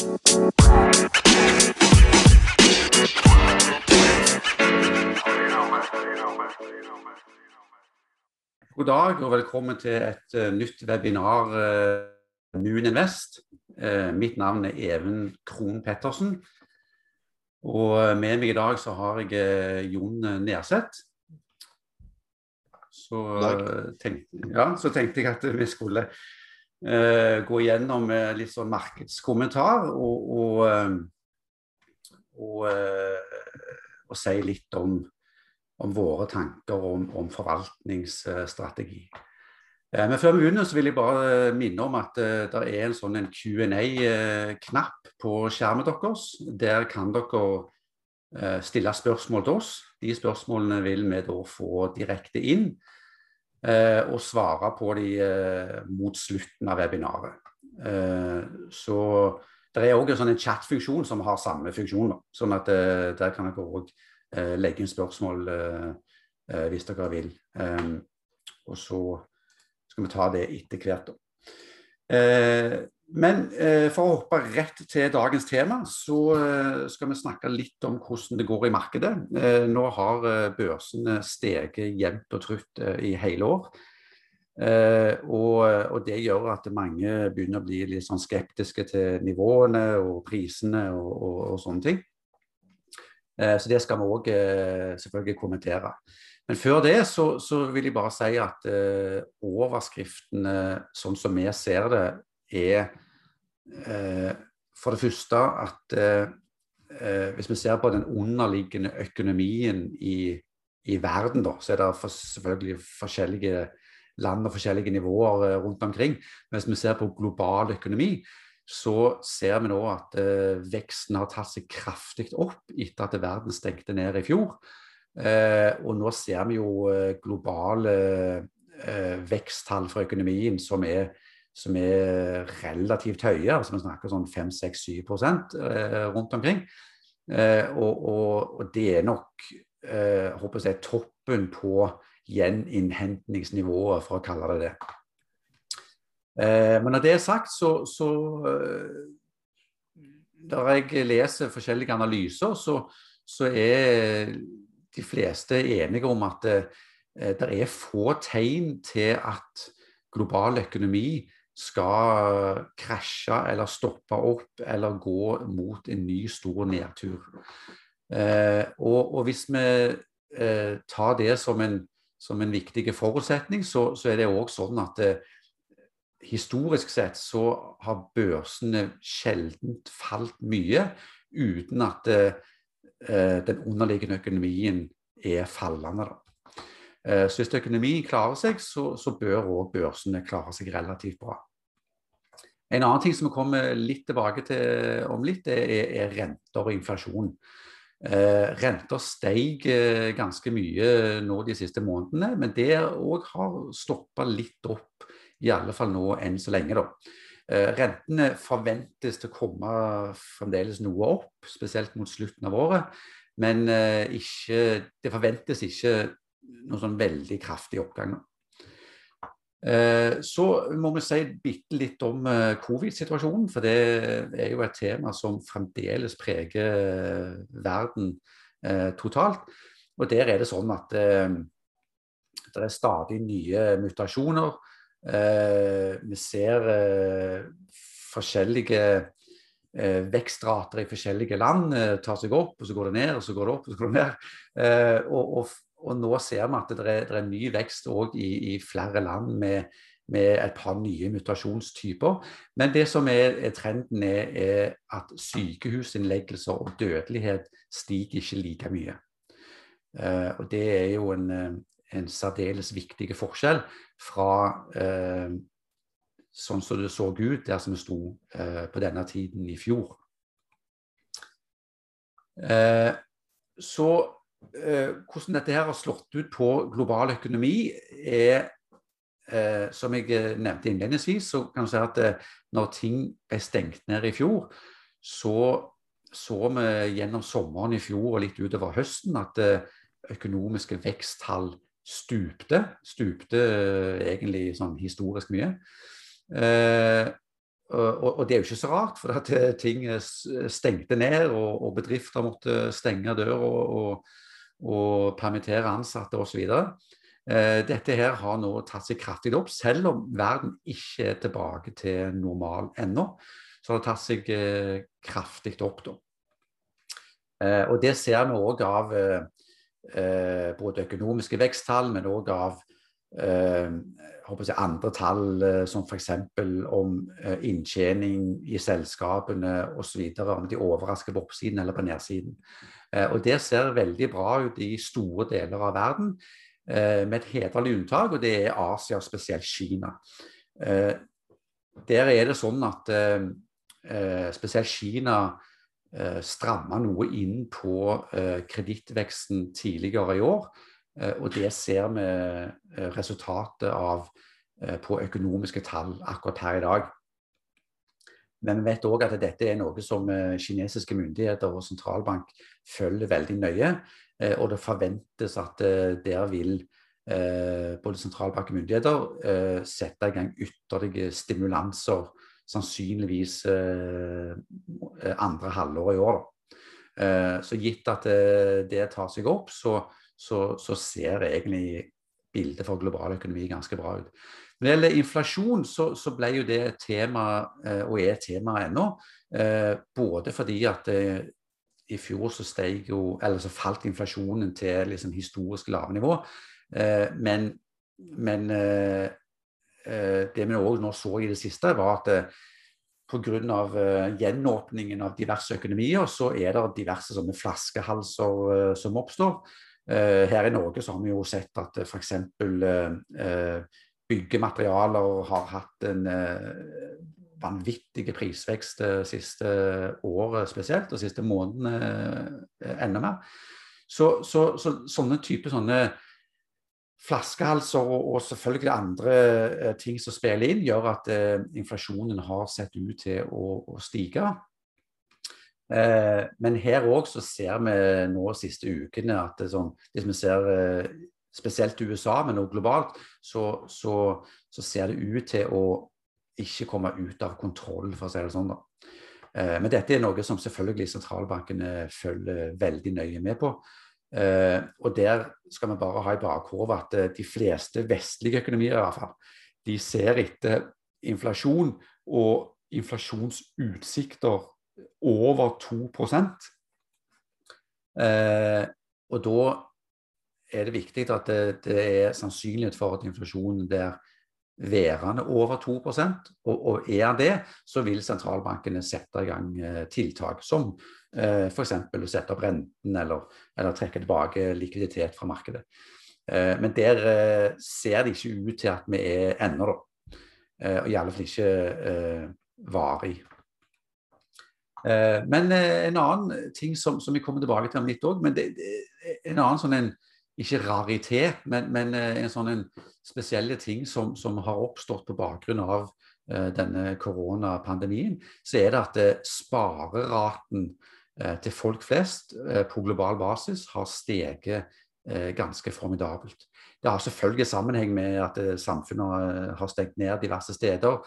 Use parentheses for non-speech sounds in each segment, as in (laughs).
God dag og velkommen til et uh, nytt webinar uh, Moon Invest. Uh, mitt navn er Even Krohn Pettersen. Og med meg i dag så har jeg Jon Nerseth. Så, ja, så tenkte jeg at vi skulle gå igjennom litt sånn markedskommentar og, og, og, og si litt om om våre tanker om, om forvaltningsstrategi. Eh, men før vi begynner, så vil jeg bare eh, minne om at det er en sånn Q&A-knapp på skjermen deres. Der kan dere stille spørsmål til oss. De spørsmålene vil vi da få direkte inn, og svare på de mot slutten av webinaret. så det er òg en sånn chat-funksjon som har samme funksjon. sånn at der kan dere òg Eh, legge inn spørsmål eh, eh, hvis dere vil. og så skal vi ta det etter hvert. Men for å hoppe rett til dagens tema, så skal vi snakke litt om hvordan det går i markedet. Nå har børsene steget jevnt og trutt i hele år. Og, det gjør at mange begynner å bli litt sånn skeptiske til nivåene og prisene og, og, og sånne ting. Eh, så det skal vi òg eh, selvfølgelig kommentere. Men før det så, så, vil jeg bare si at eh, overskriftene sånn som vi ser det, er uh, for det første at uh, hvis vi ser på den underliggende økonomien i, i verden, da, så er det for, selvfølgelig forskjellige land og forskjellige nivåer rundt omkring. Men hvis vi ser på global økonomi, så ser vi nå at eh, veksten har tatt seg kraftig opp etter at verden stengte ned i fjor. Eh, og nå ser vi jo eh, globale eh, veksttall for økonomien som er, som er relativt høye. altså Vi snakker sånn 5-6-7 eh, rundt omkring. Eh, og, og, og, det er nok eh, håper jeg, toppen på gjeninnhentningsnivået, for å kalle det det. Men når det er sagt, så, så eh, jeg leser forskjellige analyser, så, så, er de fleste enige om at det, det er få tegn til at global økonomi skal krasje eller stoppe opp eller gå mot en ny stor nedtur. Eh, og, og, hvis vi eh, tar det som en, som en viktig forutsetning, så, så er det òg sånn at eh, historisk sett så har børsene sjelden falt mye uten at eh, den underliggende økonomien er fallende. da. så hvis økonomien klarer seg, så, så bør òg børsene klare seg relativt bra. En annen ting som vi kommer litt tilbake til om litt, er, er renter og inflasjon. Eh, renter steg eh, ganske mye nå de siste månedene, men det òg har stoppa litt opp i alle fall nå enn så lenge. da. Eh, rentene forventes til å komme fremdeles noe opp, spesielt mot slutten av året. Men eh, ikke, det forventes ikke noen sånn veldig kraftig oppgang. Eh, så må vi si bitte litt om covid-situasjonen, for det er jo et tema som fremdeles preger verden totalt. Og der er det sånn at det er stadig nye mutasjoner. Eh, vi ser eh, forskjellige eh, vekstrater i forskjellige land tar seg opp, og så går det ned, og så går det opp, og så går det ned. Og, og nå ser vi at det er, det er ny vekst òg i, i, flere land med, med, et par nye mutasjonstyper. Men det som er, er trenden, er, er at sykehusinnleggelser og dødelighet stiger ikke like mye. og det er jo en, en særdeles viktig forskjell fra eh, sånn som det så ut der som det sto eh, på denne tiden i fjor. Eh, så eh, hvordan dette her har slått ut på global økonomi, er eh, som jeg eh, nevnte innledningsvis, så kan du si at når ting ble stengt ned i fjor, så så vi gjennom sommeren i fjor og litt utover høsten at økonomiske veksttall stupte. Stupte eh, egentlig sånn historisk mye. Eh, og, og, det er jo ikke så rart, for at eh, ting stengte ned, og, og bedrifter måtte stenge døra og, og, permittere ansatte osv. Eh, dette her har nå tatt seg kraftig opp, selv om verden ikke er tilbake til normal ennå. Så har det tatt seg eh, kraftig opp, da. Eh, og det ser vi òg av både økonomiske veksttall, men òg av jeg, andre tall, eh, som f.eks. om eh, inntjening i selskapene osv. Om de overrasker på oppsiden eller på nedsiden. Eh, og Det ser veldig bra ut i store deler av verden, med et hederlig unntak, og det er Asia, spesielt Kina. Der er det sånn at spesielt Kina stramma noe inn på kredittveksten tidligere i år. Eh, og det ser vi eh, resultatet av eh, på økonomiske tall akkurat her i dag. Men vi vet òg at dette er noe som kinesiske myndigheter og sentralbank følger veldig nøye. Og det forventes at der vil både sentralbank og myndigheter sette i gang ytterligere stimulanser, sannsynligvis andre halvår i år. Så gitt at det tar seg opp, så så, så ser egentlig bildet for global økonomi ganske bra ut. Når det gjelder inflasjon, så, så ble jo det et tema, eh, og er et tema ennå. Eh, både fordi at eh, i fjor så, jo, så, falt inflasjonen til liksom historisk lave nivå. Men, men det vi òg nå så i det siste, var at pga. gjenåpningen av diverse økonomier, så er det diverse sånne flaskehalser som oppstår. Eh, her i Norge så har vi jo sett at uh, f.eks. Uh, byggematerialer har hatt en vanvittig prisvekst det siste året spesielt, og siste månedene enda mer. Så, så, så, sånne typer sånne flaskehalser og, og, selvfølgelig andre ting som spiller inn, gjør at inflasjonen har sett ut til å, å stige. Eh, men her òg så ser vi nå de siste ukene at sånn, hvis vi ser eh, spesielt USA, men også globalt, så, så, så, ser det ut til å ikke komme ut av kontroll, for å si det sånn. da. Eh, men dette er noe som selvfølgelig sentralbankene følger veldig nøye med på. Og der skal vi bare ha i bakhodet at de fleste vestlige økonomier i hvert fall, de ser etter inflasjon og inflasjonsutsikter over 2 eh, Og da er det viktig at det, det, er sannsynlighet for at inflasjonen der værende over 2 og, og er det, så vil sentralbankene sette i gang eh, tiltak som eh, f.eks. å sette opp renten eller, eller, trekke tilbake likviditet fra markedet. Eh, men der eh, ser det ikke ut til at vi er ennå, da. Eh, og i alle fall ikke eh, varig. Eh, men eh, en annen ting som, som, vi kommer tilbake til om litt òg, men det, en annen sånn en ikke raritet, men, men eh, en sånn en spesielle ting som, som, har oppstått på bakgrunn av denne koronapandemien, så er det at spareraten til folk flest på global basis har steget ganske formidabelt. Det har selvfølgelig sammenheng med at samfunnet har stengt ned diverse steder.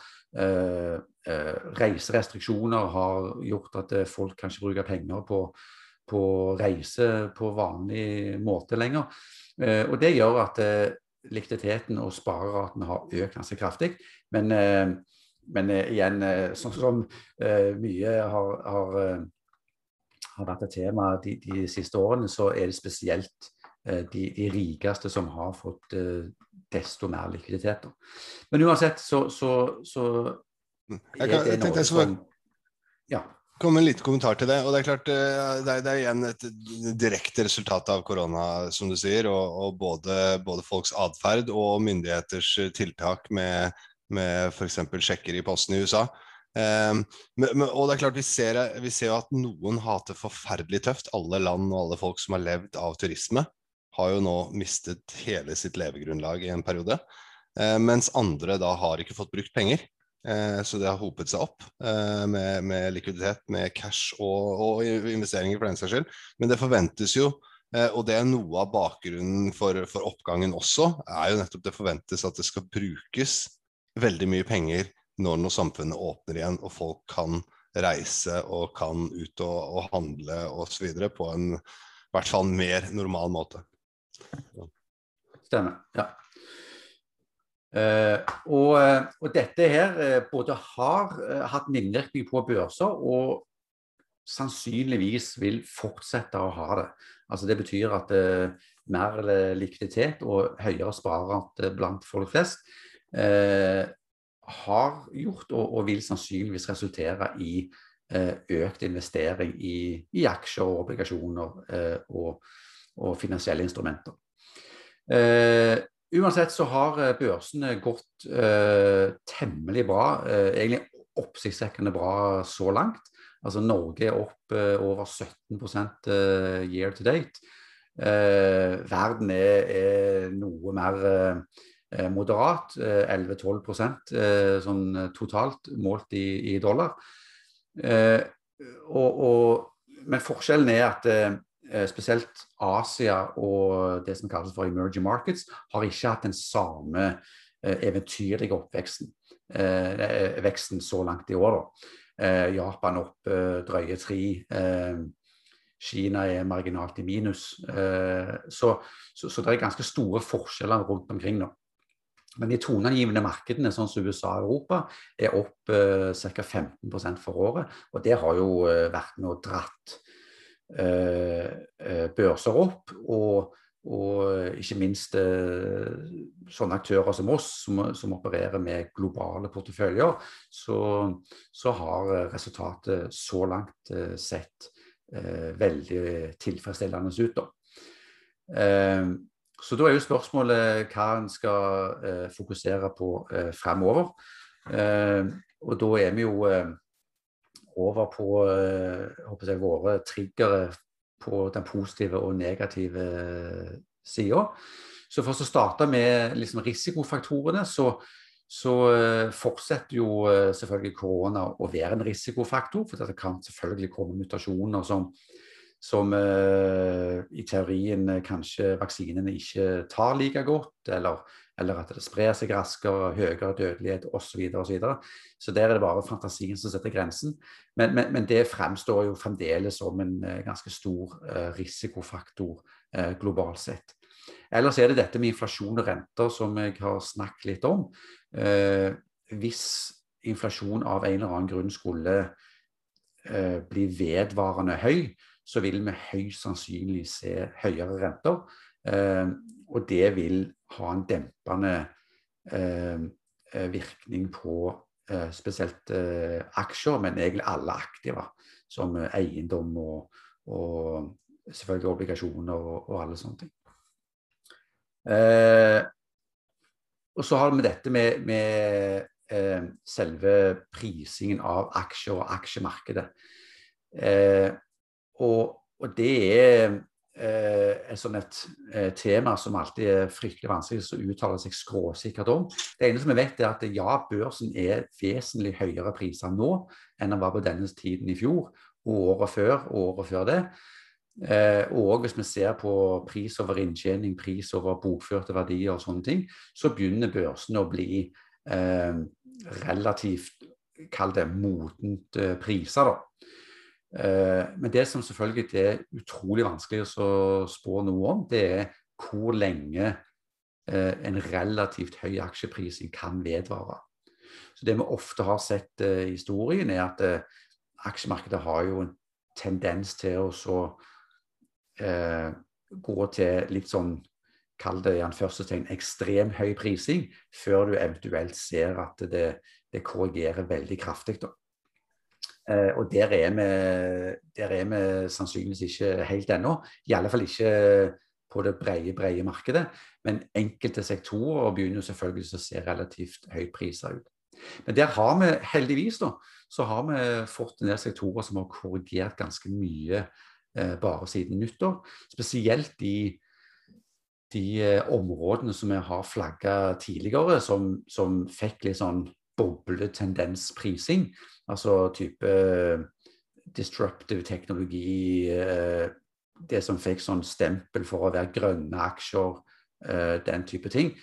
Eh, reiserestriksjoner har gjort at folk kan ikke bruke penger på, på reise på vanlig måte lenger. og det gjør at likviditeten og spareraten har økt ganske kraftig. Men, men igjen, sånn som mye har, har, har vært et tema de, de, siste årene, så er det spesielt Eh, de, de, rikeste som har fått desto mer likviditet. Men uansett så, så, så. Jeg, kan, jeg tenkte jeg skulle ja. komme en liten kommentar til det. og Det er klart, eh, det er, det er igjen et direkte resultat av korona, som du sier. Og, og både, både, folks atferd og myndigheters tiltak med, med f.eks. sjekker i posten i USA. Um, men, og det er klart Vi ser, vi ser jo at noen hater forferdelig tøft. Alle land og alle folk som har levd av turisme har jo nå mistet hele sitt levegrunnlag i en periode. Uh, mens andre da har ikke fått brukt penger. Eh, så det har hopet seg opp eh, med, med, likviditet, med cash og, og, investeringer for den saks skyld. Men det forventes jo, eh, og det er noe av bakgrunnen for, for, oppgangen også, er jo nettopp det forventes at det skal brukes veldig mye penger når, noe samfunnet åpner igjen og folk kan reise og kan ut og, og handle osv. på en i hvert fall mer normal måte. Stemmer. ja. Uh, og, og, dette her uh, både har hatt innvirkning på børser og sannsynligvis vil fortsette å ha det. Altså Det betyr at mer likviditet og høyere sparerate blant folk flest har gjort og, og, vil sannsynligvis resultere i økt investering i, i aksjer og obligasjoner og, og finansielle instrumenter. Eh, uansett så har eh, børsene gått eh, temmelig bra. Eh, egentlig oppsiktsvekkende bra så langt. Altså Norge er opp eh, over 17 eh, year to date. verden er, er, noe mer moderat. 11-12% sånn totalt målt i, i dollar. Og, og, men forskjellen er at Eh, spesielt Asia og det som kalles for emerging markets, har ikke hatt den samme eh, eventyrlige oppveksten eh, veksten så langt i år. Japan opp drøye tre. Kina er marginalt i minus. Så, så, så, det er ganske store forskjeller rundt omkring nå. Men de toneangivende markedene, sånn som USA og Europa, er opp eh, ca. 15 for året. Og det har jo vært noe dratt Eh, eh, børser opp. Og, og ikke minst eh, sånne aktører som oss, som, som opererer med globale porteføljer, så, så, har resultatet så langt sett veldig tilfredsstillende ut. Da. Så da er jo spørsmålet hva en skal fokusere på fremover. Og da er vi jo over på eh, jeg, våre triggere på den positive og negative eh, sida. Så for å starte med liksom risikofaktorene, så, så uh, fortsetter jo selvfølgelig korona å være en risikofaktor. For det kan selvfølgelig komme mutasjoner som, som i teorien kanskje vaksinene ikke tar like godt, eller eller at det sprer seg raskere, høyere dødelighet osv. Så, videre, og så, så der er det bare fantasien som setter grensen. Men, men, men det fremstår jo fremdeles som en uh, ganske stor uh, risikofaktor uh, globalt sett. Ellers er det dette med inflasjon og renter som jeg har snakket litt om. hvis inflasjon av en eller annen grunn skulle bli vedvarende høy, så vil vi høyst sannsynlig se høyere renter. Og det vil ha en dempende eh, eh, virkning på eh, spesielt eh, aksjer, men egentlig alle aktiva, som eh, eiendom og, og, selvfølgelig obligasjoner og, og alle sånne ting. Eh, og så har vi dette med, med selve prisingen av aksjer og aksjemarkedet. Og, og, det er eh, et sånn et eh, tema som alltid er fryktelig vanskelig å uttale seg skråsikkert om. Det eneste vi vet, er at ja, børsen er vesentlig høyere priser nå enn den var på denne tiden i fjor, og året før og året før det. Eh, og hvis vi ser på pris over inntjening, pris over bokførte verdier og sånne ting, så begynner børsene å bli eh, relativt, kall det modent eh, priser. da. Eh, men det som selvfølgelig er utrolig vanskelig å spå noe om, det er hvor lenge eh, en relativt høy aksjeprising kan vedvare. Så Det vi ofte har sett eh, i historien, er at aksjemarkedet har jo en tendens til å så gå til litt sånn Kall det i tegn ekstrem høy prising, før du eventuelt ser at det, det korrigerer veldig kraftig. Eh, og der er, vi, der er vi sannsynligvis ikke helt ennå. I alle fall ikke på det brede, brede markedet. Men enkelte sektorer begynner selvfølgelig å se relativt høyt priser ut. Men der har vi heldigvis da, så har vi fått en del sektorer som har korrigert ganske mye eh, bare siden nyttår. Spesielt i de eh, områdene som vi har flagga tidligere, som, som fikk litt sånn bobletendensprising. Altså type eh, disruptive teknologi, eh, det som fikk sånn stempel for å være grønne aksjer, eh, den type ting.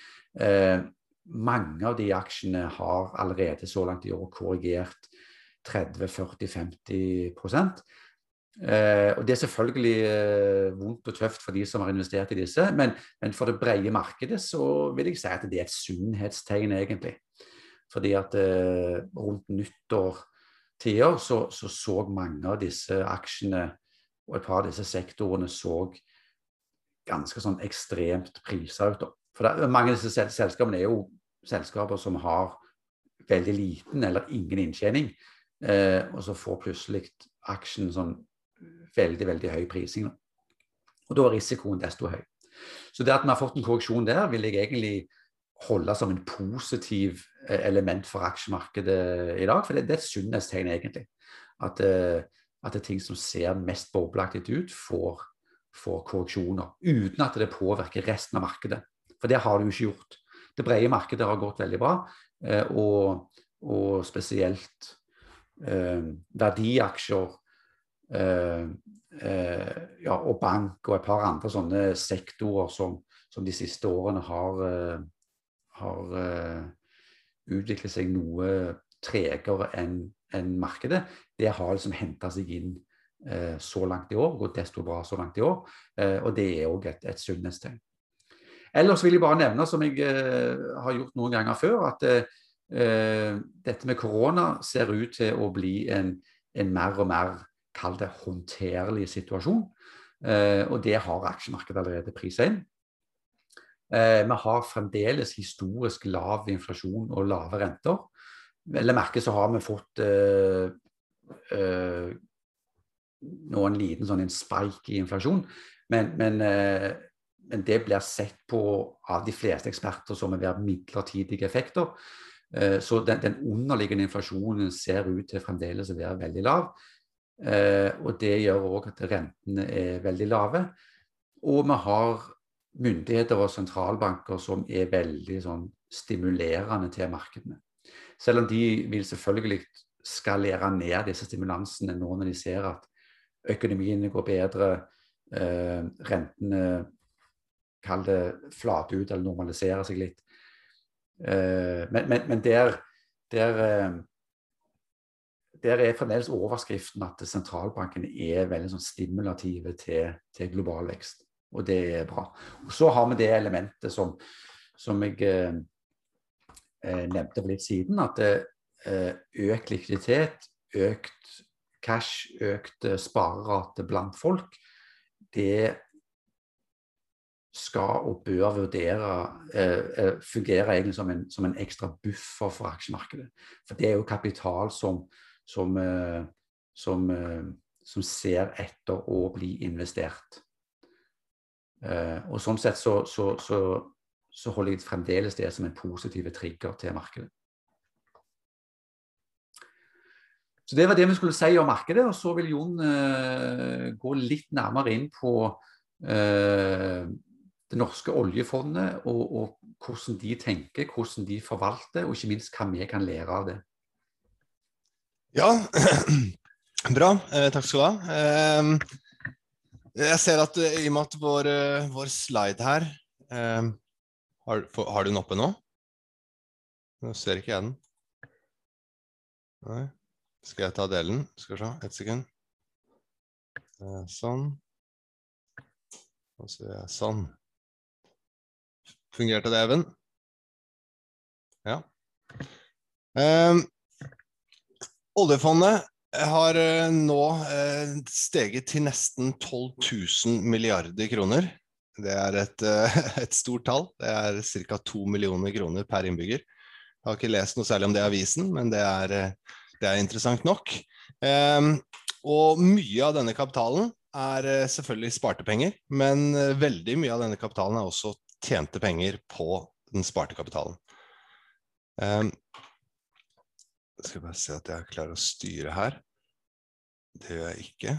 mange av de aksjene har allerede så langt i år korrigert 30-40-50 eh, og Det er selvfølgelig vondt og tøft for de som har investert i disse, men, men, for det brede markedet så vil jeg si at det er et sunnhetstegn, egentlig. Fordi at eh, rundt nyttår-tider så, så, så mange av disse aksjene og et par av disse sektorene så ganske sånn ekstremt prisa ut. For det, mange av disse selskapene er jo selskaper som har veldig liten eller ingen inntjening. Eh, og så får plutselig aksjen sånn veldig, veldig høy prising. Og da er risikoen desto høy. Så det at vi har fått en korreksjon der, vil jeg egentlig holde som en positiv eh, element for aksjemarkedet i dag. For det, det er et sunnhetstegn, egentlig. At, eh, at, det er ting som ser mest bobleaktig ut, får, får, korreksjoner. Uten at det påvirker resten av markedet. For det har det jo ikke gjort. Det brede markedet har gått veldig bra, eh, og, og spesielt eh, verdiaksjer eh, eh, ja, og bank og et par andre sånne sektorer som, som de siste årene har, har eh, utviklet seg noe tregere enn en markedet, det har liksom henta seg inn eh, så langt i år, gått desto bra så langt i år. og det er òg et, et sunnhetstegn. Ellers vil jeg bare nevne, som jeg har gjort noen ganger før, at eh, dette med korona ser ut til å bli en, en mer og mer kall det håndterlig situasjon. Eh, og det har aksjemarkedet allerede prisa inn. Eh, vi har fremdeles historisk lav inflasjon og lave renter. Vel å merke så har vi fått eh, eh, en liten sånn en spike i inflasjon. Men, men, eh, men, det blir sett på av de fleste eksperter som vil være midlertidige effekter. Eh, så den, den, underliggende inflasjonen ser ut til fremdeles å være veldig lav. Eh, og det gjør òg at rentene er veldig lave. Og vi har myndigheter og sentralbanker som er veldig sånn, stimulerende til markedene. Selv om de vil selvfølgelig skalere ned disse stimulansene nå når de ser at økonomiene går bedre, eh, rentene kall det flate ut eller normalisere seg litt. Eh, men, men, men der, der, eh, der, er fremdeles overskriften at sentralbankene er veldig sånn stimulative til, til, global vekst. Og det er bra. Og Så har vi det elementet som, som jeg eh, eh nevnte for litt siden, at eh, økt likviditet, økt cash, økt sparerate blant folk, det skal og bør vurdere eh, eh, fungere egentlig som en, som en, ekstra buffer for aksjemarkedet. For det er jo kapital som, som, eh, som, eh, som ser etter å bli investert. Eh, og Sånn sett så, så, så, så, holder jeg fremdeles det som en positiv trigger til markedet. Så Det var det vi skulle si om markedet. og Så vil Jon eh, gå litt nærmere inn på det norske oljefondet, og, og, hvordan de tenker, hvordan de forvalter, og ikke minst hva vi kan lære av det. Ja, (clears throat) bra. Eh, takk skal du ha. Eh, jeg ser at uh, i og med at vår, uh, vår slide her um, har, har, du den oppe nå? Nå ser ikke jeg den. Nei. Skal jeg ta delen? Skal vi se, ett sekund. sånn. Og så gjør jeg sånn. Fungerte det, Even? Ja. Um, oljefondet har uh, nå uh, steget til nesten 12 000 milliarder kroner. Det er et, uh, (laughs) et stort tall. Det er ca. 2 millioner kroner per innbygger. Jeg har ikke lest noe særlig om det i avisen, men det er, det er interessant nok. Um, og mye av denne kapitalen er selvfølgelig sparte penger, men veldig mye av denne kapitalen er også tjente penger på den sparte kapitalen. Jeg skal bare se at jeg klarer å styre her. Det gjør jeg ikke.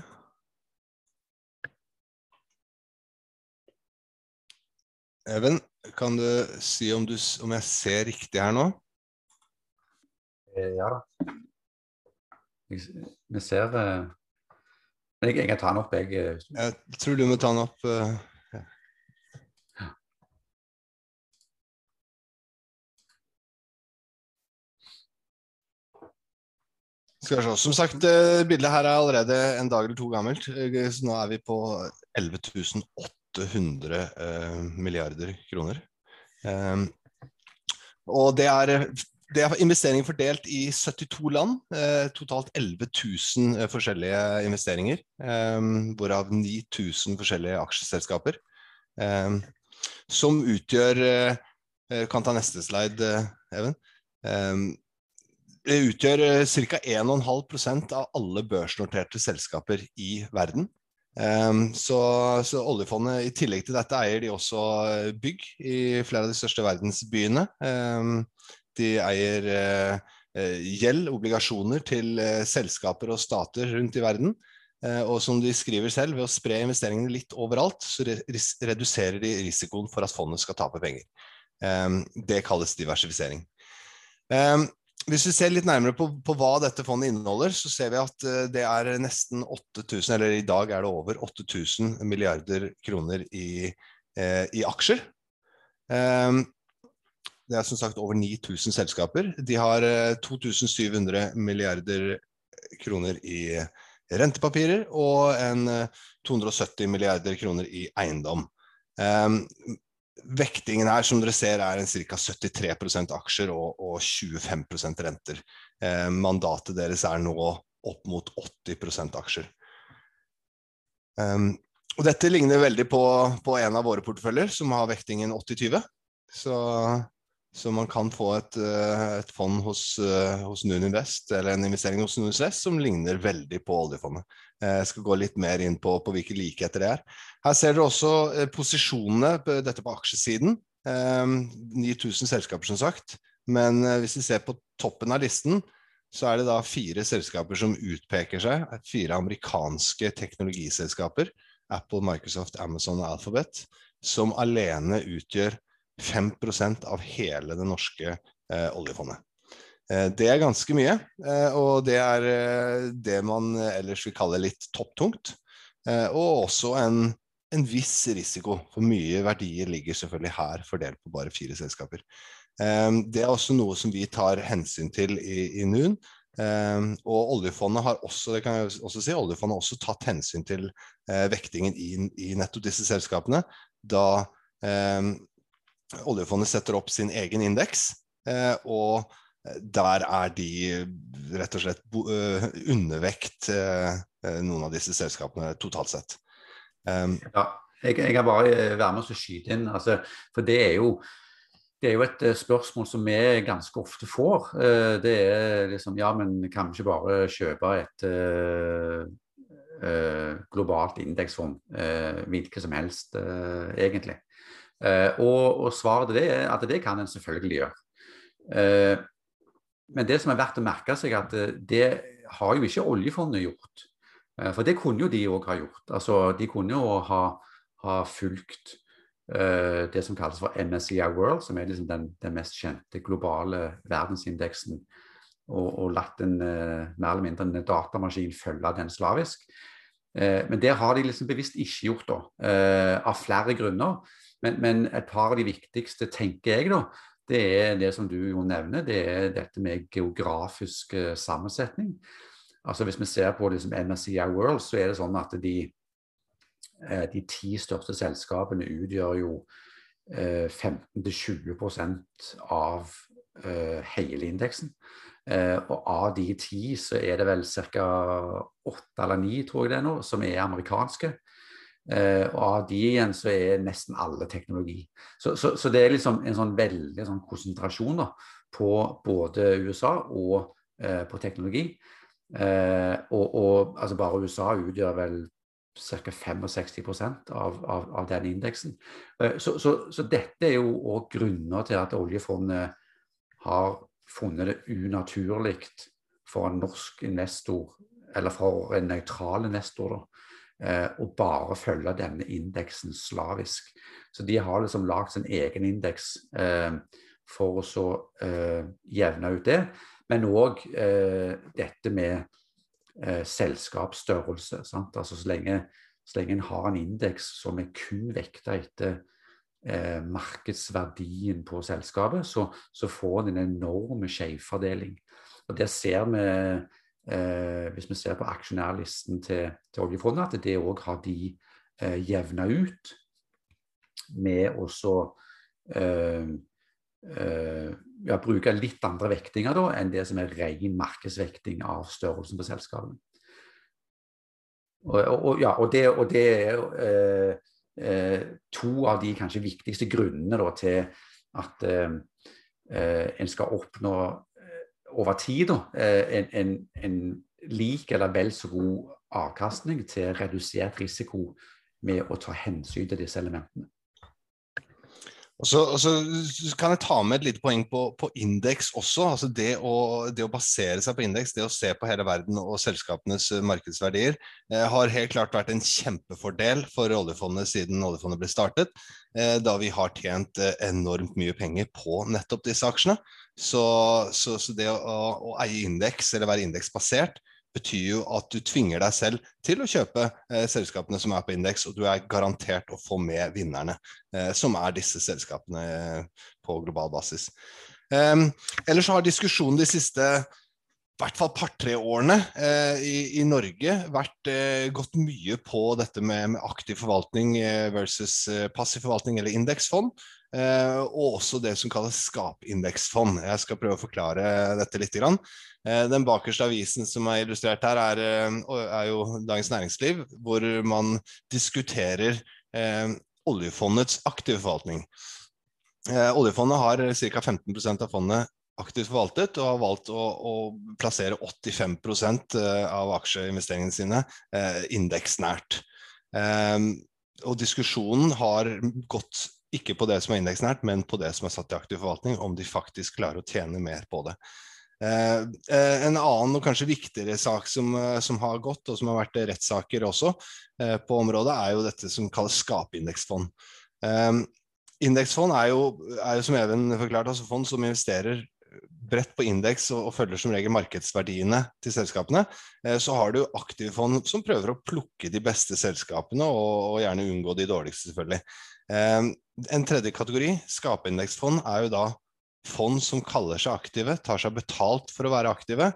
Even, kan du si om, du, om jeg ser riktig her nå? Eh, ja da. Vi ser eh, jeg, jeg, kan ta den opp, jeg. Eh, jeg tror du må ta den opp. Skal vi se. Som sagt, eh, bildet her er allerede en dag eller to gammelt. Eh, så nå er vi på 11 800 eh, milliarder kroner. Um, og det er, det er investeringer fordelt i 72 land. Eh, totalt 11 000 forskjellige investeringer. Eh, hvorav 9000 forskjellige aksjeselskaper. Eh, som utgjør Kan ta neste slide, Even det utgjør ca. 1,5% av alle børsnoterte selskaper i verden. Um, så, så, oljefondet, i tillegg til dette, eier de også eh, bygg i flere av de største verdensbyene. Um, de eier gjeld, obligasjoner, til selskaper og stater rundt i verden. Og som de skriver selv, ved å spre investeringene litt overalt, så reduserer de risikoen for at fondet skal tape penger. Um, det kalles diversifisering. Hvis vi ser litt nærmere på, på, hva dette fondet inneholder, så ser vi at uh, det er nesten 8000, eller i dag er det over 8000 milliarder kroner i, eh, i aksjer. Um, det er som sagt over 9000 selskaper. De har uh, eh, 2700 milliarder kroner i rentepapirer og en 270 milliarder kroner i eiendom. Um, Vektingen her som dere ser er ca. 73 aksjer og, og 25% renter. Eh, mandatet deres er nå opp mot 80 aksjer. Um, og dette ligner veldig på, på, en av våre porteføljer, som har vektingen 80-20. Så så man kan få et, eh, et fond hos, eh, hos Nuninvest, eller en investering hos Nuninvest som ligner veldig på oljefondet. Eh, jeg skal gå litt mer inn på, på hvilke likheter det er. Her ser dere også posisjonene, på, dette på aksjesiden. 9000 selskaper, som sagt. Men hvis vi ser på toppen av listen, så er det da fire selskaper som utpeker seg. Fire amerikanske teknologiselskaper. Apple, Microsoft, Amazon og Alphabet. Som alene utgjør 5% av hele det norske eh, oljefondet. Eh, det er ganske mye, eh, og det er eh, det man ellers vil kalle litt topptungt. Og også en, en, viss risiko, for mye verdier ligger selvfølgelig her fordelt på bare fire selskaper. Det er også noe som vi tar hensyn til i, i NUN. Og oljefondet har også det kan jeg også si, oljefondet har også tatt hensyn til uh, vektingen i, i, nettopp disse selskapene da um, oljefondet setter opp sin egen indeks, eh, og der er de rett og slett eh, undervekt eh, noen av disse selskapene totalt sett. Um, ja, jeg, jeg kan bare være med og skyte inn. Altså, for det er, jo, det er jo et spørsmål som vi ganske ofte får. Det er liksom Ja, men kan vi ikke bare kjøpe et uh, uh, globalt indeksfond? Uh, hvilket som helst, egentlig. Eh, og, og, svaret til det er at det kan en selvfølgelig gjøre. Eh, men det som er verdt å merke seg, at eh, det har jo ikke oljefondet gjort. For det kunne jo de òg ha gjort. Altså, de kunne jo ha, ha fulgt uh, det som kalles for MSCI World, som er liksom den, den, mest kjente globale verdensindeksen, og, og latt en uh, mer eller mindre en datamaskin følge den slavisk. Uh, men det har de liksom bevisst ikke gjort, da, av flere grunner. Men, men, et par av de viktigste, tenker jeg, da, det er det som du jo nevner, det er dette med geografisk uh, sammensetning. Altså Hvis vi ser på liksom MSCI World, så er det sånn at de, uh, de ti største selskapene utgjør jo uh, eh, 15-20% av hele indeksen. og av de ti så er det vel ca. åtte eller ni, tror jeg det er nå, som er amerikanske. Uh, og av de igjen så er nesten alle teknologi. Så, så, så det er liksom en sånn veldig sånn konsentrasjon da, på både USA og uh, på teknologi. Uh, og, og, altså bare USA utgjør vel ca. 65 av, av, av den indeksen. Så, så, dette er jo òg grunner til at oljefondet har funnet det unaturlig for en norsk investor, eller for en nøytral investor, da, og bare følge denne indeksen slavisk. Så de har liksom lagd sin egen indeks eh, for å så eh, jevne ut det. Men òg eh, dette med eh, selskapsstørrelse. Altså så lenge, så lenge en har en indeks som er kun vekta etter eh, markedsverdien på selskapet, så, så får en en enorm skjevfordeling. Og Der ser vi eh, hvis vi ser på aksjonærlisten til, til oljefondet, at det òg har de eh, jevna ut med å eh, eh, ja, bruke litt andre vektinger da, enn det som er ren markedsvekting av størrelsen på selskapene. Og, og, ja, og, det, og det er eh, eh, to av de kanskje viktigste grunnene da, til at eh, en skal oppnå over tid da, en, en, en lik eller vel så god avkastning til redusert risiko med å ta hensyn til disse elementene. Og så, og så, kan jeg ta med et lite poeng på, på indeks også. altså det å, det å, basere seg på indeks, det å se på hele verden og selskapenes eh, markedsverdier, eh, har helt klart vært en kjempefordel for oljefondet siden oljefondet ble startet. Eh, da vi har tjent eh, enormt mye penger på nettopp disse aksjene. Så, så, så det å, å, eie indeks, eller være indeksbasert, betyr jo at du tvinger deg selv til å kjøpe eh, selskapene som er på indeks, og du er garantert å få med vinnerne, eh, som er disse selskapene eh, på global basis. Um, ellers har diskusjonen de siste i hvert fall par-tre årene eh, i, i, Norge vært eh, gått mye på dette med, med aktiv forvaltning eh, versus passiv forvaltning eller indeksfond. Og også det som kalles skapindeksfond. Jeg skal prøve å forklare dette litt. Eh, den bakerste avisen som er illustrert her, er, eh, er jo Dagens Næringsliv, hvor man diskuterer eh, oljefondets aktive forvaltning. Eh, oljefondet har ca. 15% av fondet aktivt forvaltet, og har valgt å, å plassere 85 eh, av aksjeinvesteringene sine eh, indeksnært. og diskusjonen har gått ikke på det som er indeksnært, men på det som er satt i aktiv forvaltning, om de faktisk klarer å tjene mer på det. Eh, eh, en annen og kanskje viktigere sak som, eh, som, har gått, og som har vært rettssaker også på området, er jo dette som kalles skapindeksfond. Indeksfond er jo, er jo, som Even forklarte, altså fond som investerer bredt på indeks og, og, følger som regel markedsverdiene til selskapene. så har du aktive fond som prøver å plukke de beste selskapene, og, og gjerne unngå de dårligste, selvfølgelig. En tredje kategori, skapindeksfond, er jo da fond som kaller seg aktive, tar seg betalt for å være aktive,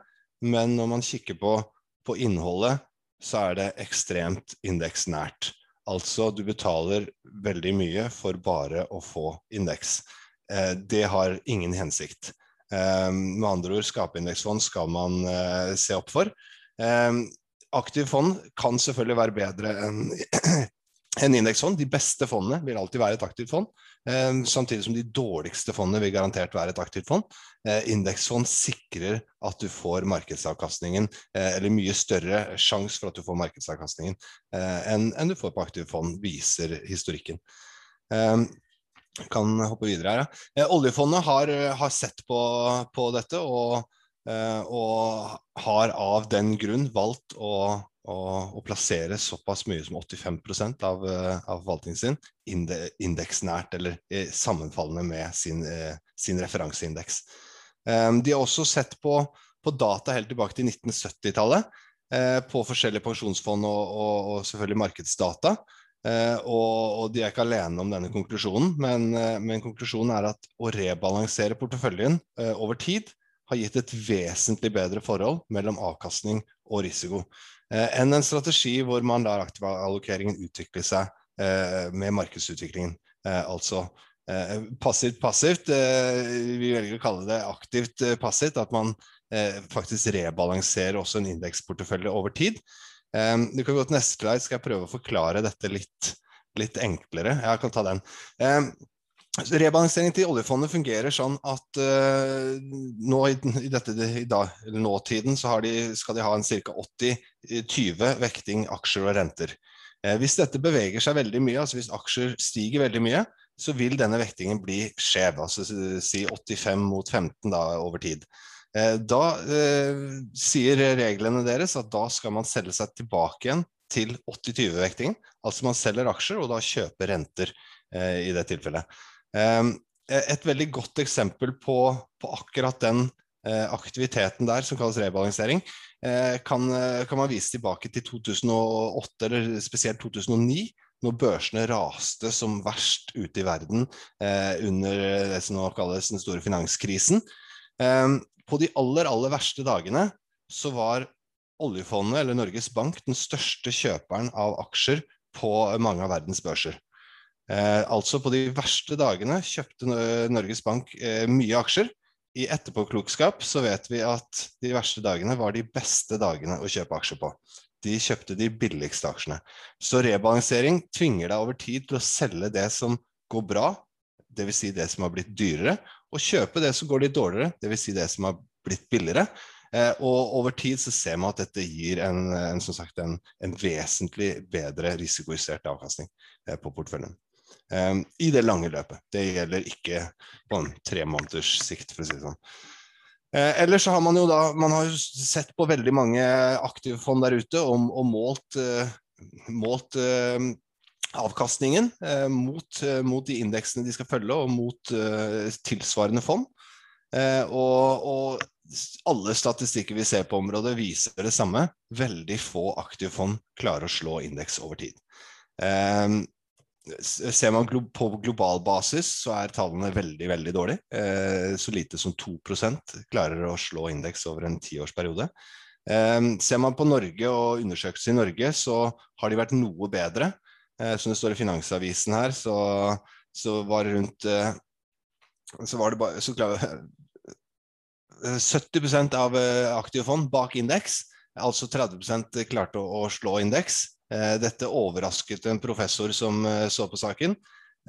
men når man kikker på, på innholdet, så er det ekstremt indeksnært. Altså du betaler veldig mye for bare å få indeks. Eh, det har ingen hensikt. Eh, med andre ord, skapeindeksfond skal man eh, se opp for. Eh, aktiv fond kan selvfølgelig være bedre enn en indeksfond. De beste fondene vil alltid være et aktivt fond. Eh, samtidig som de dårligste fondene vil garantert være et aktivt fond. Eh, indeksfond sikrer at du får markedsavkastningen, eh, eller mye større sjanse for at du får markedsavkastningen enn, enn du får på aktivt fond, viser historikken. kan hoppe videre her. Oljefondet har, har sett på, på dette og, og har av den grunn valgt å å, å, plassere såpass mye som 85 av, eh, av forvaltningen sin indeksnært, eller eh, sammenfallende med sin, eh, sin referanseindeks. Um, de har også sett på, på, data helt tilbake til 1970-tallet, uh, på forskjellige pensjonsfond og, og, og selvfølgelig markedsdata. Og, og, de er ikke alene om denne konklusjonen, men, men konklusjonen er at å rebalansere porteføljen over tid har gitt et vesentlig bedre forhold mellom avkastning og risiko. Eh, enn en strategi hvor man lar aktivallokeringen utvikle seg eh, med markedsutviklingen. Eh, altså passivt passivt. vi velger å kalle det aktivt passivt. At man faktisk rebalanserer også en indeksportefølje over tid. du kan gå til neste slide, skal jeg prøve å forklare dette litt, litt enklere. Jeg kan ta den. Rebalansering til oljefondet fungerer sånn at uh, nå i, dette, i dag, nåtiden så de, skal de ha en ca. 80-20 vekting aksjer og renter. Uh, hvis dette beveger seg veldig mye, altså hvis aksjer stiger veldig mye, så vil denne vektingen bli skjev. Altså si 85 mot 15 da, over tid. Uh, da sier reglene deres at da skal man selge seg tilbake igjen til 80-20-vektingen. Altså man selger aksjer og da kjøper renter i det tilfellet. Ehm, et veldig godt eksempel på, på akkurat den eh, aktiviteten der, som kalles rebalansering, eh, kan, eh, kan, man vise tilbake til 2008, eller spesielt 2009, når børsene raste som verst ute i verden under det som nå kalles den store finanskrisen. Ehm, på de aller, aller verste dagene så var oljefondet, eller Norges Bank, den største kjøperen av aksjer på mange av verdens børser. Eh, altså på de verste dagene kjøpte Norges Bank eh, mye aksjer. I etterpåklokskap så vet vi at de verste dagene var de beste dagene å kjøpe aksjer på. De kjøpte de billigste aksjene. Så rebalansering tvinger deg over tid til å selge det som går bra, dvs. Si det som har blitt dyrere, og kjøpe det som går litt dårligere, dvs. Si det som har blitt billigere. Eh, og over tid så ser man at dette gir en, en, sagt, en, en vesentlig bedre risikojustert avkastning eh, på porteføljen. Um, I det lange løpet. Det gjelder ikke på en tre måneders sikt, for å si det sånn. Uh, ellers så har man jo da man har sett på veldig mange aktive fond der ute og, og målt, uh, målt uh, avkastningen mot, mot, de indeksene de skal følge, og mot tilsvarende fond. Og, og, alle statistikker vi ser på området, viser det samme. Veldig få aktive fond klarer å slå indeks over tid. Ser man på global basis, så er tallene veldig veldig dårlige. Eh, så lite som 2% klarer å slå indeks over en tiårsperiode. Eh, ser man på Norge og undersøkelser i Norge, så har de vært noe bedre. Eh, som det står i Finansavisen her, så, så var rundt Så var det bare så klar, 70% av aktive fond bak indeks. Altså 30 klarte å, å slå indeks. Eh, dette overrasket en professor som eh, så på saken.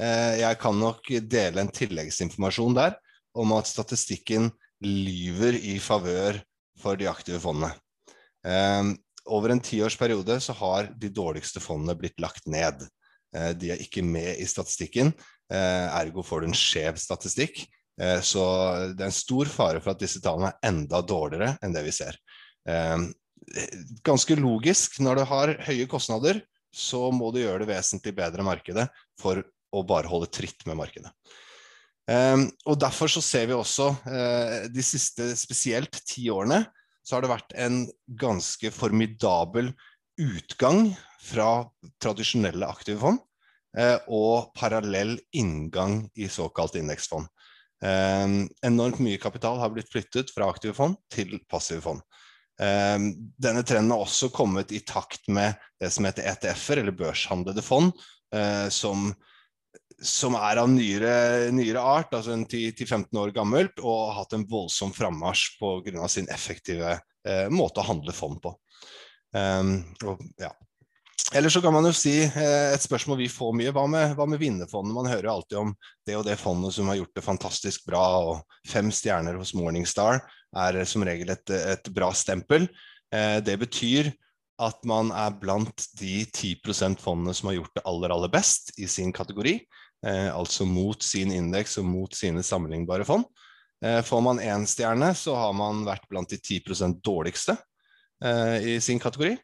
Eh, jeg kan nok dele en tilleggsinformasjon der om at statistikken lyver i favør for de aktive fondene. Over en tiårsperiode så har de dårligste fondene blitt lagt ned. De er ikke med i statistikken, ergo får du en skjev statistikk. Så det er en stor fare for at disse tallene er enda dårligere enn det vi ser ganske logisk. Når du har høye kostnader, så må du gjøre det vesentlig bedre markedet for å bare holde tritt med markedet. Um, og Derfor så ser vi også uh, de siste spesielt ti årene så har det vært en ganske formidabel utgang fra tradisjonelle aktive fond uh, og parallell inngang i såkalt indeksfond. Um, enormt mye kapital har blitt flyttet fra aktive fond til passive fond. Ehm, denne trenden har også kommet i takt med det som heter ETF-er, eller børshandlede fond, eh, som, som er av nyere, nyere art, altså en 10-15 år gammelt, og har hatt en voldsom frammarsj pga. sin effektive eh, måte å handle fond på. Um, og, ja. Eller så kan man jo si eh, et spørsmål vi får mye. Hva med, hva med vinnerfondet? Man hører alltid om det og det fondet som har gjort det fantastisk bra, og fem stjerner hos Morningstar er som regel et, et bra stempel. Eh, det betyr at man er blant de 10% fondene som har gjort det aller, aller best i sin kategori. Eh, altså mot sin indeks og mot sine sammenlignbare fond. Eh, får man én stjerne, så har man vært blant de 10% dårligste i sin kategori.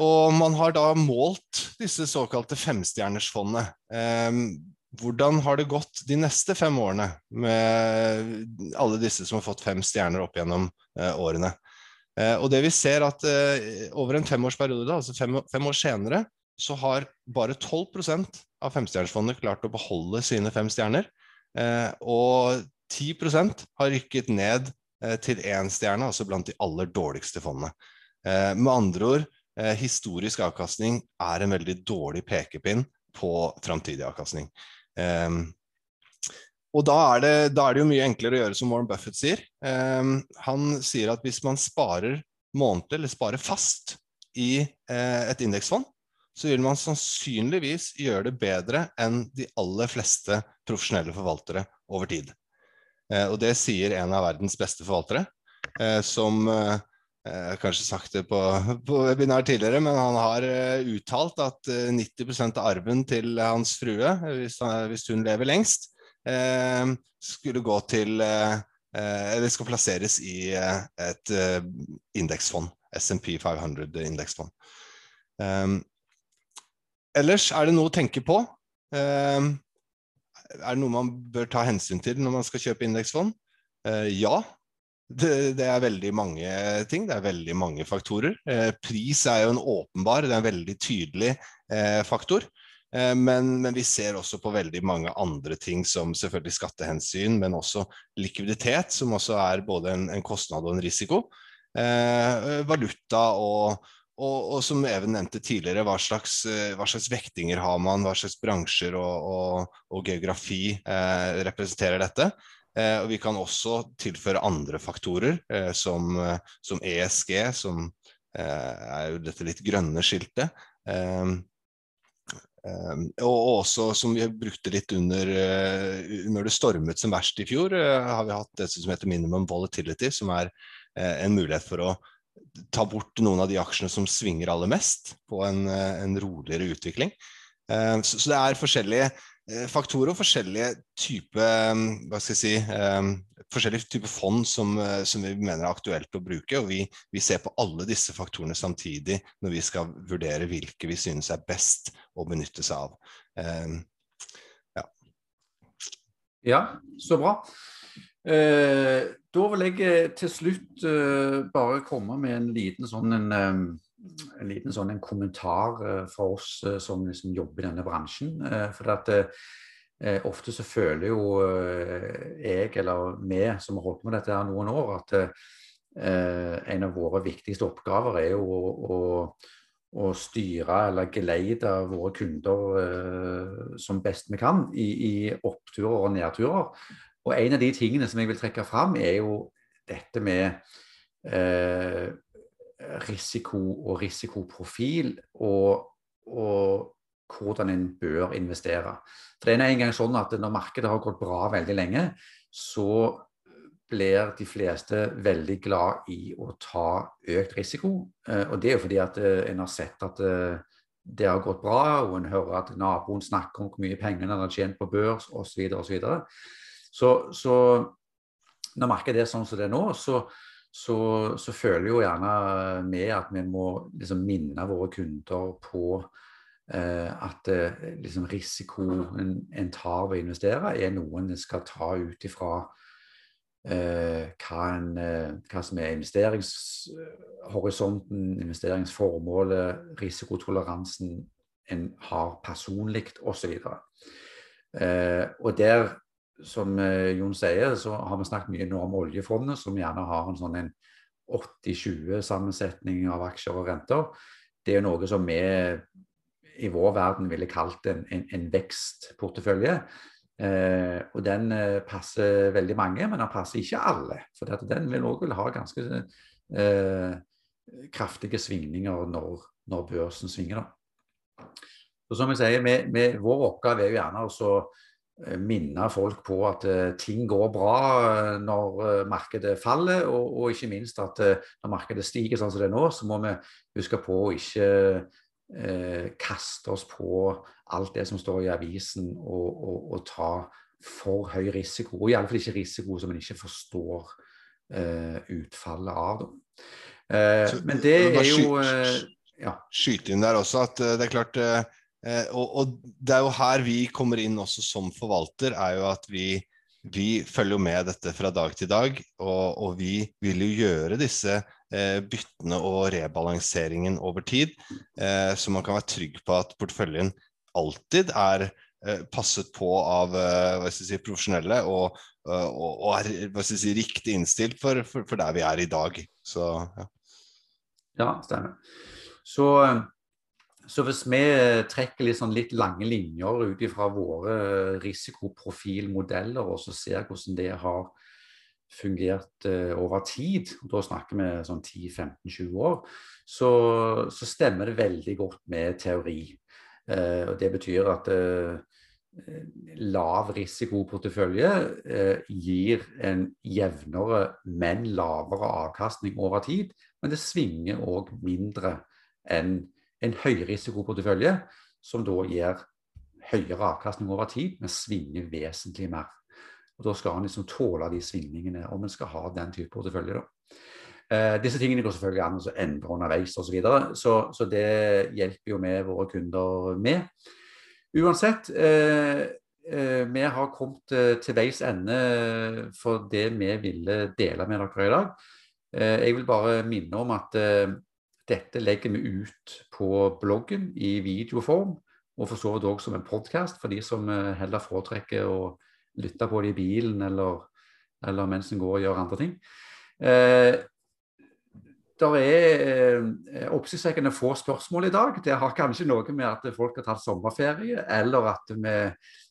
Og man har da målt disse såkalte femstjernersfondene hvordan har det gått de neste fem årene med alle disse som har fått fem stjerner opp gjennom eh, årene? Eh, og det vi ser at eh, over en femårsperiode, altså fem, fem, år senere, så har bare 12% av femstjernersfondet klart å beholde sine fem stjerner. Og 10% har rykket ned til én stjerne, altså blant de aller dårligste fondene. Med andre ord, historisk avkastning er en veldig dårlig pekepinn på framtidig avkastning. Um, og da er, det, da er, det, jo mye enklere å gjøre som Warren Buffett sier. Um, han sier at hvis man sparer månedlig, eller sparer fast i uh, et indeksfond, så vil man sannsynligvis gjøre det bedre enn de aller fleste profesjonelle forvaltere over tid. Uh, og det sier en av verdens beste forvaltere, uh, som jeg har kanskje sagt det på, på, webinar tidligere, men han har uh, uttalt at uh, 90% av arven til hans frue, hvis, hvis hun lever lengst, eh, skulle gå til Eller skal plasseres i et indeksfond. SMP 500-indeksfond. Um, ellers er det noe å tenke på. Er det noe man bør ta hensyn til når man skal kjøpe indeksfond? ja, det, det, er veldig mange ting, det er veldig mange faktorer. Eh, pris er jo en åpenbar, det er en veldig tydelig eh, faktor. Eh, men, men, vi ser også på veldig mange andre ting, som selvfølgelig skattehensyn, men også likviditet, som også er både en, en kostnad og en risiko. eh, valuta og, og, og, som Even nevnte tidligere, hva slags, hva slags, vektinger har man, hva slags bransjer og, og geografi eh, representerer dette. Eh, og vi kan også tilføre andre faktorer, eh, som, som, ESG, som er jo dette litt grønne skiltet. Um, og også, som vi brukte litt under når det stormet som verst i fjor, har vi hatt det som heter minimum volatility, som er en mulighet for å ta bort noen av de aksjene som svinger aller mest, på en, en roligere utvikling. Ehm, så, det er forskjellige faktorer og forskjellige typer hva skal jeg si, um, forskjellige typer fond som, eh, som, vi mener er aktuelt å bruke. og vi, vi, ser på alle disse faktorene samtidig når vi skal vurdere hvilke vi synes er best å benytte seg av. Um, ja. ja. så bra. Uh, da vil jeg eh, til slutt uh, bare komme med en liten sånn en, en liten sånn en kommentar for oss som liksom jobber i denne bransjen. for at Eh, ofte så føler jo eh, jeg, eller vi som har holdt på med dette her noen år, at eh, en av våre viktigste oppgaver er jo å, å, å styre eller geleide våre kunder eh, som best vi kan i, i, oppturer og nedturer. Og en av de tingene som jeg vil trekke fram, er jo dette med eh, risiko og risikoprofil. og, og hvordan en bør investere. For det er en gang sånn at Når markedet har gått bra veldig lenge, så blir de fleste veldig glad i å ta økt risiko. Eh, og Det er jo fordi at eh, en har sett at eh, det har gått bra, og en hører at naboen snakker om hvor mye penger en har tjent på børs osv. Så, videre, så, så når markedet er sånn som det er nå, så, så, så føler jo gjerne vi at vi må liksom minne våre kunder på Eh, at eh, liksom risikoen en tar ved å investere, er noe en skal ta ut ifra eh, hva, en, hva, som er investeringshorisonten, investeringsformålet, risikotoleransen en har personlig osv. Eh, og der, som Jon sier, så har vi snakket mye nå om oljefondet, som gjerne har en sånn 80-20-sammensetning av aksjer og renter. Det er noe som vi i vår verden ville kalt en, en, en vekstportefølje. Eh, og den eh, passer veldig mange, men den passer ikke alle. For den vil òg ha ganske eh, kraftige svingninger når, når, børsen svinger. Da. Så som jeg sier, med, med Vår oppgave er jo gjerne å eh, minne folk på at uh, ting går bra uh, når markedet faller, og, og, ikke minst at når markedet stiger sånn som det er nå, så må vi huske på å ikke eh, kaste oss på alt det som står i avisen og, og, og ta for høy risiko. Og iallfall ikke risiko som en ikke forstår eh, utfallet av. Eh, men det er jo eh, ja. Skyte inn der også at eh, det er klart eh, og, og, det er jo her vi kommer inn også som forvalter, er jo at vi, vi følger med dette fra dag til dag. Og, og vi vil jo gjøre disse Eh, byttene og rebalanseringen over tid. Eh, så man kan være trygg på at porteføljen alltid er eh, passet på av si, profesjonelle og, og, og er si, riktig innstilt for, for, for, der vi er i dag. Så, ja. ja, stemmer. Så, så, hvis vi trekker litt, sånn litt lange linjer ut ifra våre risikoprofilmodeller og så ser hvordan det har fungert uh, over tid, og da snakker vi sånn 10-15-20 år, så, så, stemmer det veldig godt med teori. Eh, og Det betyr at eh, lav risikoportefølje gir en jevnere, men lavere avkastning over tid. Men det svinger òg mindre enn en høyrisikoportefølje, som da gir høyere avkastning over tid, men svinger vesentlig mer. Og Da skal han liksom tåle de svingningene, om en skal ha den type portefølje. da. Eh, disse tingene går selvfølgelig an å endre underveis osv., så, videre, så Så det hjelper jo vi våre kunder med. Uansett, eh, eh, vi har kommet eh, til veis ende for det vi ville dele med dere i dag. Eh, jeg vil bare minne om at eh, dette legger vi ut på bloggen i videoform, og for så vidt òg som en podkast for de som heller foretrekker å lytte på det i bilen eller, eller mens en går og gjør andre ting. Eh, det er oppsiktsvekkende få spørsmål i dag. Det har kanskje noe med at folk har tatt sommerferie, eller at vi,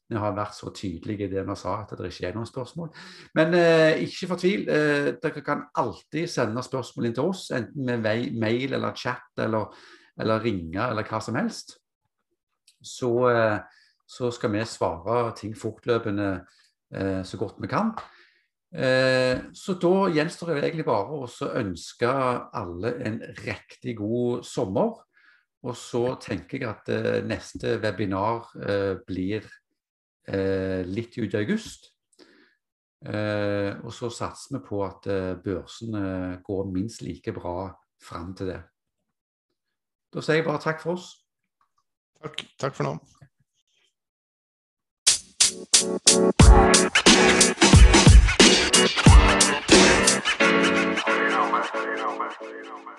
vi har vært så tydelige i det vi sa at det ikke er noen spørsmål. Men eh, ikke fortvil. Eh, dere kan alltid sende spørsmål inn til oss, enten med mail eller chat eller, eller ringe eller hva som helst. Så, eh, så skal vi svare ting fortløpende eh, så godt vi kan. Eh, så da gjenstår det egentlig bare å ønske alle en riktig god sommer. Og så tenker jeg at eh, neste webinar blir litt ut i august. og så satser vi på at børsene går minst like bra fram til det. Da sier jeg bare takk for oss. Takk, takk for nå. you know, man. You know, man. You know, man.